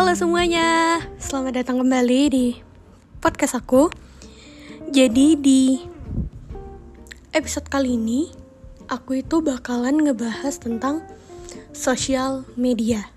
Halo semuanya, selamat datang kembali di podcast aku. Jadi di episode kali ini, aku itu bakalan ngebahas tentang sosial media.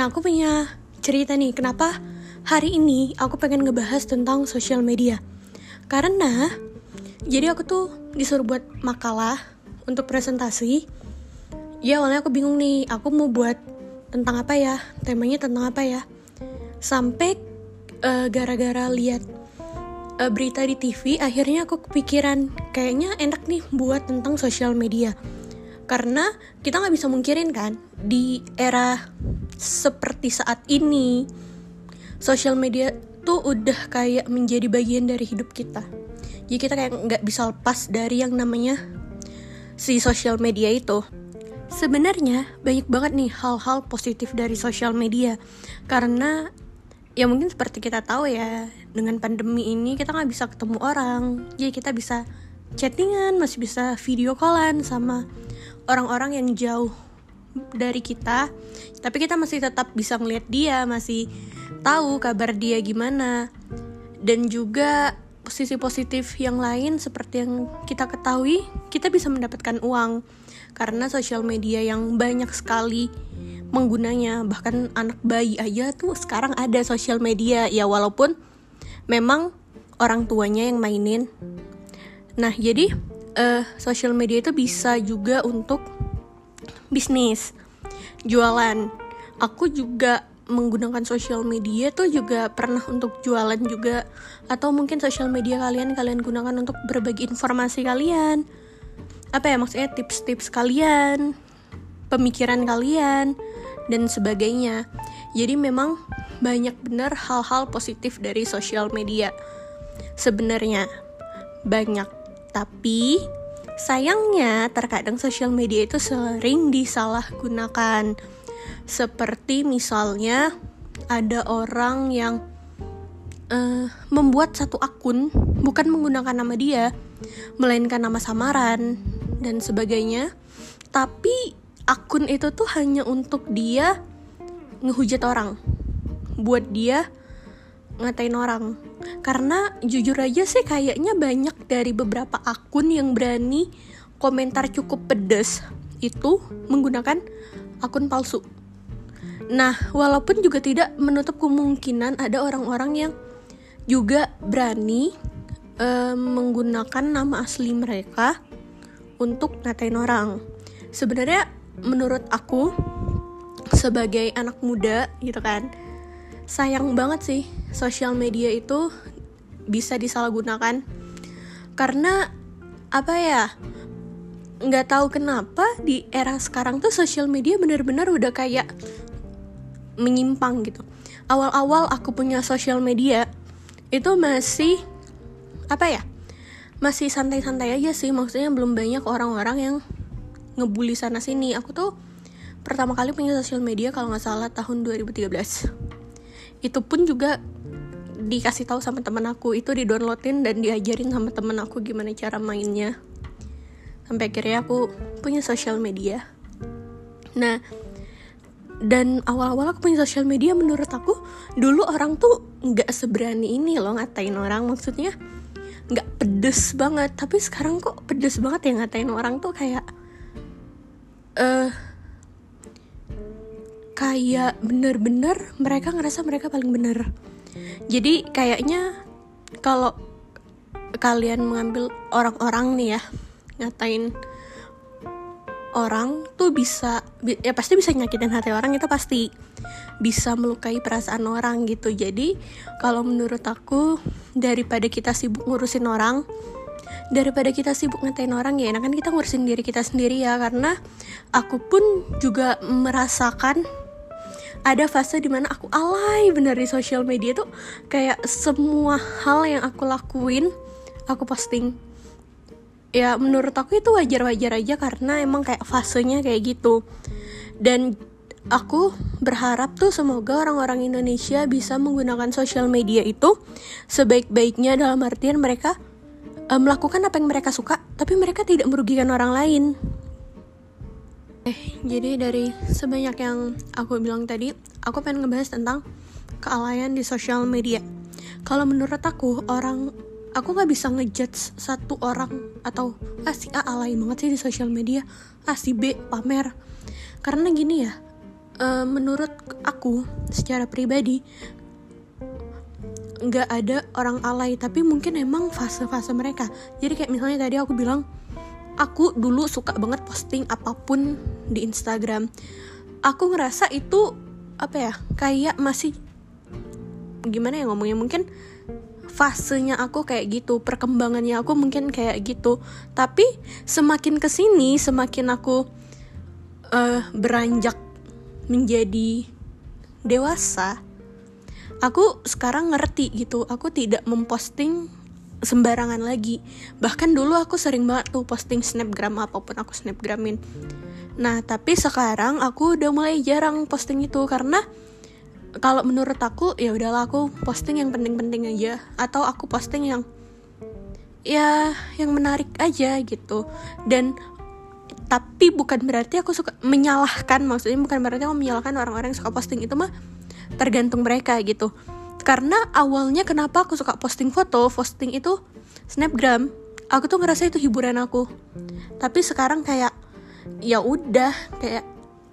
Nah, aku punya cerita nih, kenapa hari ini aku pengen ngebahas tentang sosial media. Karena, jadi aku tuh disuruh buat makalah untuk presentasi. Ya, awalnya aku bingung nih, aku mau buat tentang apa ya? Temanya tentang apa ya? Sampai uh, gara-gara lihat uh, berita di TV akhirnya aku kepikiran kayaknya enak nih buat tentang sosial media. Karena kita nggak bisa mungkirin kan di era seperti saat ini sosial media tuh udah kayak menjadi bagian dari hidup kita. Jadi kita kayak nggak bisa lepas dari yang namanya si sosial media itu Sebenarnya banyak banget nih hal-hal positif dari sosial media. Karena ya mungkin seperti kita tahu ya dengan pandemi ini kita nggak bisa ketemu orang. Jadi kita bisa chattingan masih bisa video callan sama orang-orang yang jauh dari kita. Tapi kita masih tetap bisa ngeliat dia masih tahu kabar dia gimana. Dan juga posisi positif yang lain seperti yang kita ketahui kita bisa mendapatkan uang karena sosial media yang banyak sekali menggunanya. Bahkan anak bayi aja tuh sekarang ada sosial media. Ya walaupun memang orang tuanya yang mainin. Nah jadi uh, sosial media itu bisa juga untuk bisnis jualan. Aku juga menggunakan sosial media tuh juga pernah untuk jualan juga. Atau mungkin sosial media kalian kalian gunakan untuk berbagi informasi kalian apa ya maksudnya tips-tips kalian, pemikiran kalian dan sebagainya. Jadi memang banyak benar hal-hal positif dari sosial media. Sebenarnya banyak, tapi sayangnya terkadang sosial media itu sering disalahgunakan. Seperti misalnya ada orang yang uh, membuat satu akun bukan menggunakan nama dia, melainkan nama samaran dan sebagainya. Tapi akun itu tuh hanya untuk dia ngehujat orang. Buat dia ngatain orang. Karena jujur aja sih kayaknya banyak dari beberapa akun yang berani komentar cukup pedes itu menggunakan akun palsu. Nah, walaupun juga tidak menutup kemungkinan ada orang-orang yang juga berani uh, menggunakan nama asli mereka untuk ngatain orang. Sebenarnya menurut aku sebagai anak muda gitu kan, sayang banget sih sosial media itu bisa disalahgunakan karena apa ya nggak tahu kenapa di era sekarang tuh sosial media benar-benar udah kayak menyimpang gitu awal-awal aku punya sosial media itu masih apa ya masih santai-santai aja sih. Maksudnya belum banyak orang-orang yang ngebully sana sini. Aku tuh pertama kali punya sosial media kalau nggak salah tahun 2013 itu pun juga dikasih tahu sama teman aku. Itu di downloadin dan diajarin sama teman aku gimana cara mainnya. Sampai akhirnya aku punya sosial media. Nah dan awal-awal aku punya sosial media menurut aku dulu orang tuh nggak seberani ini loh ngatain orang. Maksudnya nggak pedes banget. Tapi sekarang kok pedes banget ya ngatain orang tuh kayak eh uh, kayak bener-bener mereka ngerasa mereka paling bener. Jadi kayaknya kalau kalian mengambil orang-orang nih ya ngatain orang tuh bisa ya pasti bisa nyakitin hati orang itu pasti bisa melukai perasaan orang gitu. Jadi kalau menurut aku daripada kita sibuk ngurusin orang daripada kita sibuk ngatain orang ya enakan kita ngurusin diri kita sendiri ya. Karena aku pun juga merasakan ada fase di mana aku alay bener di sosial media tuh. Kayak semua hal yang aku lakuin aku posting ya menurut aku itu wajar-wajar aja karena emang kayak fasenya kayak gitu dan aku berharap tuh semoga orang-orang Indonesia bisa menggunakan sosial media itu sebaik-baiknya dalam artian mereka uh, melakukan apa yang mereka suka tapi mereka tidak merugikan orang lain Eh, jadi dari sebanyak yang aku bilang tadi, aku pengen ngebahas tentang kealayan di sosial media. Kalau menurut aku, orang aku nggak bisa ngejudge satu orang atau ah si A alay banget sih di sosial media, ah si B pamer. Karena gini ya, uh, menurut aku secara pribadi nggak ada orang alay tapi mungkin emang fase-fase mereka. Jadi kayak misalnya tadi aku bilang aku dulu suka banget posting apa pun di Instagram. Aku ngerasa itu apa ya kayak masih gimana ya ngomongnya mungkin fasenya aku kayak gitu perkembangannya aku mungkin kayak gitu. Tapi semakin ke sini semakin aku uh, beranjak menjadi dewasa aku sekarang ngerti gitu. Aku tidak memposting sembarangan lagi. Bahkan dulu aku sering banget tuh posting snapgram apa pun aku snapgramin. Nah tapi sekarang aku udah mulai jarang posting itu karena kalau menurut aku ya udahlah aku posting yang penting-penting aja. Atau aku posting yang ya yang menarik aja gitu. Dan tapi bukan berarti aku suka menyalahkan maksudnya bukan berarti aku menyalahkan orang-orang yang suka posting. Itu mah tergantung mereka gitu. Karena awalnya kenapa aku suka posting foto posting itu snapgram aku tuh ngerasa itu hiburan aku. Tapi sekarang kayak ya udah kayak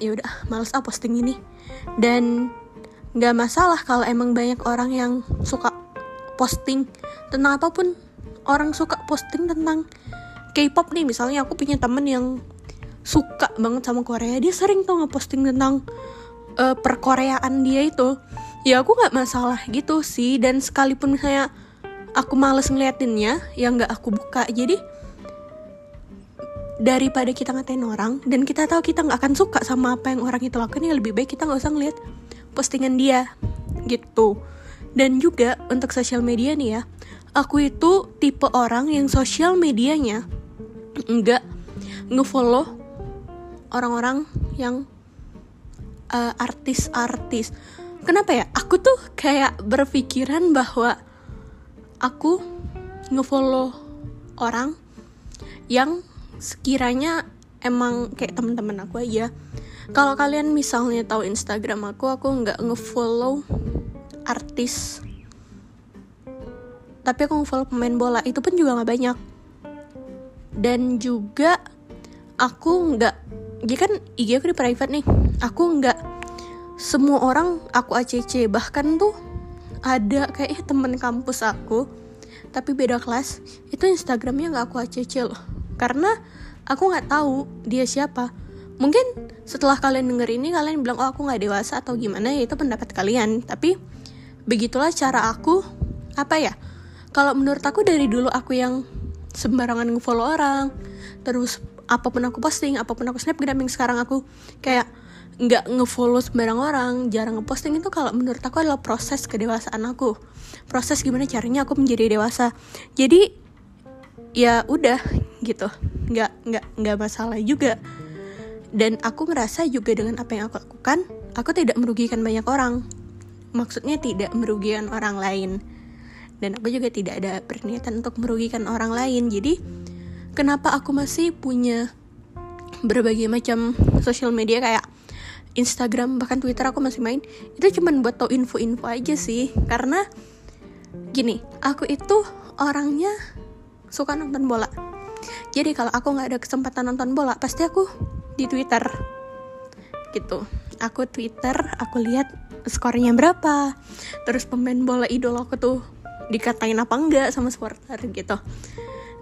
ya udah males ah posting ini. Dan nggak masalah kalau emang banyak orang yang suka posting. Tentang apa pun orang suka posting tentang K-pop nih. Misalnya aku punya temen yang suka banget sama Korea. Dia sering tuh ngeposting tentang uh, perkoreaan dia itu. Ya aku nggak masalah gitu sih. Dan sekalipun misalnya aku males ngeliatinnya ya nggak aku buka. Jadi daripada kita ngatain orang dan kita tahu kita nggak akan suka sama apa yang orang itu lakukan ya lebih baik kita nggak usah ngeliat postingan dia gitu dan juga untuk sosial media nih ya aku itu tipe orang yang sosial medianya nggak ngefollow orang-orang yang uh, artis-artis. Kenapa ya? Aku tuh kayak berpikiran bahwa aku ngefollow orang yang sekiranya emang kayak teman-teman aku aja. Kalau kalian misalnya tahu Instagram aku, aku nggak ngefollow artis. Tapi aku ngefollow pemain bola. Itu pun juga nggak banyak. Dan juga aku nggak jadi kan IG aku di private nih aku nggak semua orang aku ACC bahkan tuh ada kayak temen kampus aku tapi beda kelas itu Instagramnya nggak aku ACC loh karena aku nggak tahu dia siapa mungkin setelah kalian denger ini kalian bilang oh aku nggak dewasa atau gimana ya itu pendapat kalian. Tapi begitulah cara aku apa ya kalau menurut aku dari dulu aku yang sembarangan ngefollow orang terus apa pun aku posting apa pun aku snapgram yang sekarang aku kayak nggak ngefollow sembarang orang jarang ngeposting itu kalau menurut aku adalah proses kedewasaan aku. Proses gimana caranya aku menjadi dewasa. Jadi ya udah gitu. Nggak nggak nggak masalah juga dan aku ngerasa juga dengan apa yang aku lakukan aku tidak merugikan banyak orang. Maksudnya tidak merugikan orang lain. Dan aku juga tidak ada perniatan untuk merugikan orang lain. Jadi kenapa aku masih punya berbagai macam sosial media kayak Instagram bahkan Twitter aku masih main itu cuman buat tau info-info aja sih. Karena gini aku itu orangnya suka nonton bola. Jadi kalau aku nggak ada kesempatan nonton bola pasti aku di Twitter. Gitu. Aku Twitter aku lihat skornya berapa. Terus pemain bola idola aku tuh dikatain apa enggak sama supporter gitu.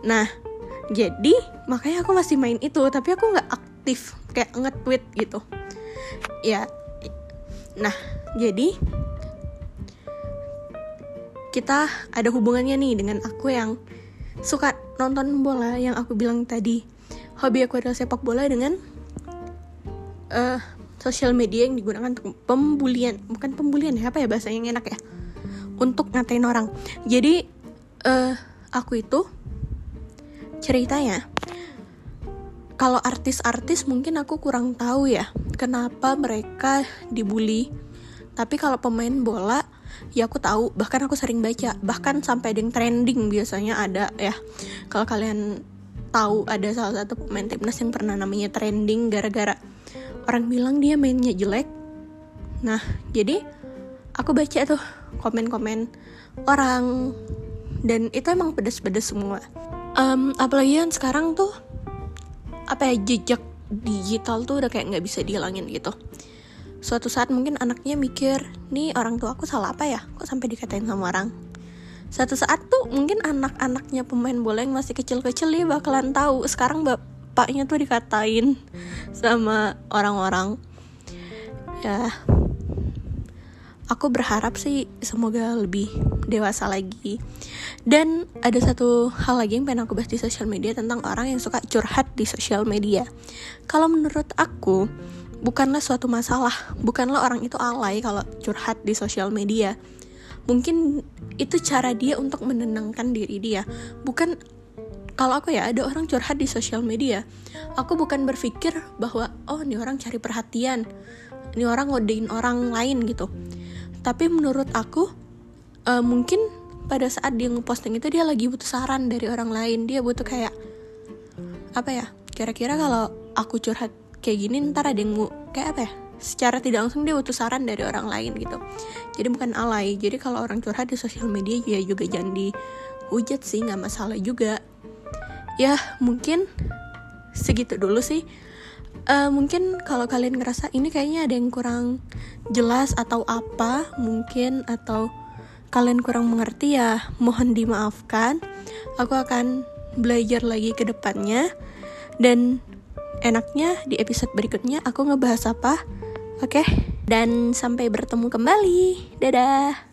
Nah jadi makanya aku masih main itu tapi aku nggak aktif kayak nge-tweet gitu. Ya nah jadi kita ada hubungannya nih dengan aku yang suka nonton bola yang aku bilang tadi. Hobi aku adalah sepak bola dengan uh, sosial media yang digunakan untuk pembulian bukan pembulian ya apa ya bahasa yang enak ya? Untuk ngatain orang. Jadi uh, aku itu ceritanya kalau artis-artis mungkin aku kurang tahu ya kenapa mereka dibully. Tapi kalau pemain bola ya aku tahu bahkan aku sering baca bahkan sampai ada yang trending biasanya ada ya. Kalau kalian tahu ada salah satu pemain timnas yang pernah namanya trending gara-gara orang bilang dia mainnya jelek. Nah jadi aku baca tuh komen-komen orang dan itu emang pedes-pedes semua. Um, apalagi yang sekarang tuh apa ya jejak digital tuh udah kayak nggak bisa dihilangin gitu. Suatu saat mungkin anaknya mikir nih orang tua aku salah apa ya? Kok sampai dikatain sama orang? Satu saat tuh mungkin anak-anaknya pemain bola yang masih kecil-kecil dia bakalan tahu. Sekarang bapaknya tuh dikatain sama orang-orang. Ya aku berharap sih semoga lebih dewasa lagi. Dan ada satu hal lagi yang pengen aku bahas di sosial media tentang orang yang suka curhat di sosial media. Kalau menurut aku bukanlah suatu masalah bukanlah orang itu alay kalau curhat di sosial media. Mungkin itu cara dia untuk menenangkan diri dia. Bukan kalau aku ya ada orang curhat di sosial media. Aku bukan berpikir bahwa oh ini orang cari perhatian. Ini orang ngodein orang lain gitu. Tapi menurut aku uh, mungkin pada saat dia ngeposting itu dia lagi butuh saran dari orang lain. Dia butuh kayak apa ya kira-kira kalau aku curhat kayak gini ntar ada yang mau kayak apa ya secara tidak langsung dia butuh saran dari orang lain gitu. Jadi bukan alay. Jadi kalau orang curhat di sosial media ya juga jangan dihujat sih nggak masalah juga ya mungkin segitu dulu sih uh, mungkin kalau kalian ngerasa ini kayaknya ada yang kurang jelas atau apa mungkin atau kalian kurang mengerti ya mohon dimaafkan aku akan belajar lagi ke depannya dan enaknya di episode berikutnya aku ngebahas apa Oke, okay? dan sampai bertemu kembali. Dadah.